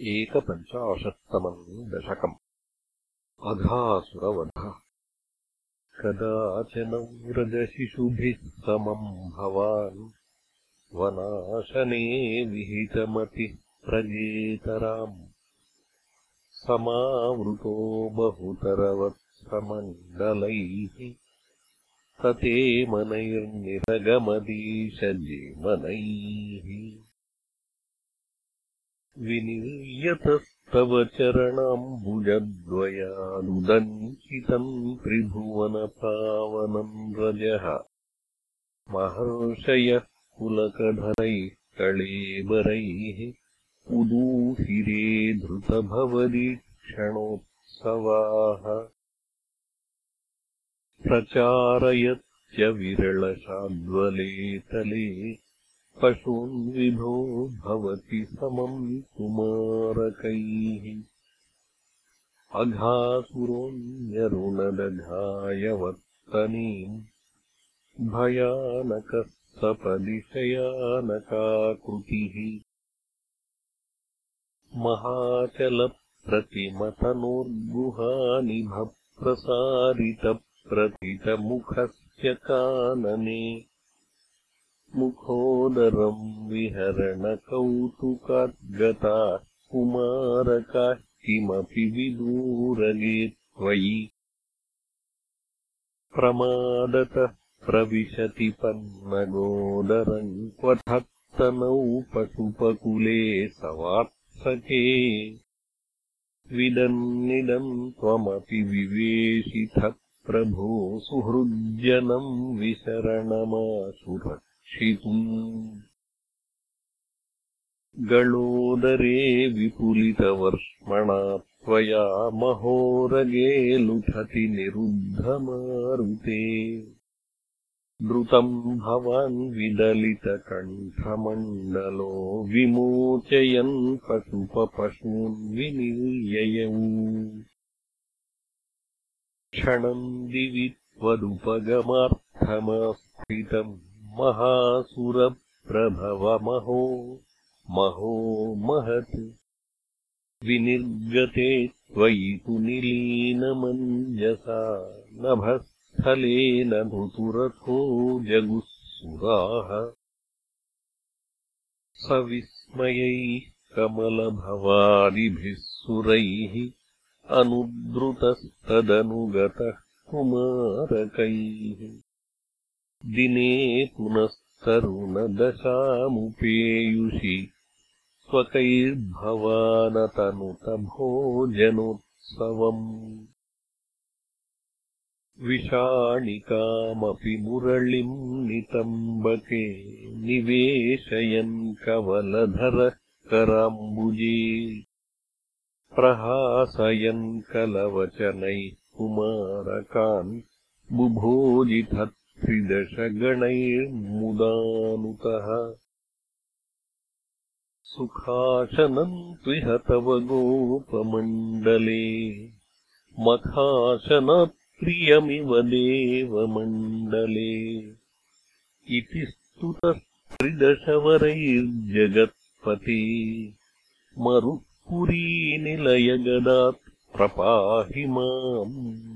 एकपञ्चाशत्तमम् दशकम्। अघासुरवधः। कदाचन व्रजशिशुभिः समम् भवान्। वनाशने विहितमतिः प्रजेतराम्। समावृतो बहुतरवत्समण्डलैः। ततेमनैर्निरगमदीशजेमनैः विनिर्यतस्तव चरणाम्बुजद्वयानुदञ्चितम् त्रिभुवनपावनम् रजः। महर्षयः पुलकधरैः कळेबरैः उदूहिरे धृतभवदीक्षणोत्सवाः। प्रचारयत्य विरलशाद्वले तले पशून्विभो भवति समम् कुमारकैः। अघासुरोऽन्यरुणदघायवर्तनीम् भयानकः सपदिशयानकाकृतिः। महाचलप्रतिमतनोर्गुहानिभप्रसारितप्रथितमुखस्य कानने मुखोदरम् विहरणकौतुकाद्गता कुमारकाः किमपि विदूरगे त्वयि। प्रमादतः प्रविशति पन्नगोदरम् क्वथत्तनौ पशुपकुले सवात्सके विदन्निदम् त्वमपि विवेशिथ प्रभो सुहृज्जनम् विशरणमाशुर गलोदरे विपुलितवर्ष्मणा त्वया महोरगे लुठति निरुद्धमारुते। द्रुतम् भवान् विदलितकण्ठमण्डलो विमोचयन् पशुपपशून् विनिर्ययौ क्षणम् दिवि त्वदुपगमार्थमास्थितम् महासुरप्रभवमहो महो महत्। विनिर्गते त्वयि तु निलीनमञ्जसा नभस्थलेन धृतुरथो जगुः सुराः सविस्मयैः कमलभवादिभिः सुरैः अनुद्रुतस्तदनुगतः कुमारकैः दिने पुनस्तरुणदशामुपेयुषि स्वकैर्भवानतनुतभोजनोत्सवम् विषाणिकामपि मुरळिम् नितम्बके निवेशयन् कवलधरः कराम्बुजे प्रहासयन् कलवचनैः कुमारकान् बुभोजिथ त्रिदशगणैर्मुदानुतः सुखाशनम् त्विह तव गोपमण्डले मखाशनप्रियमिव देवमण्डले। इति स्तुतस्त्रिदशवरैर्जगत्पते मरुःपुरीनिलयगदात् प्रपाहि माम्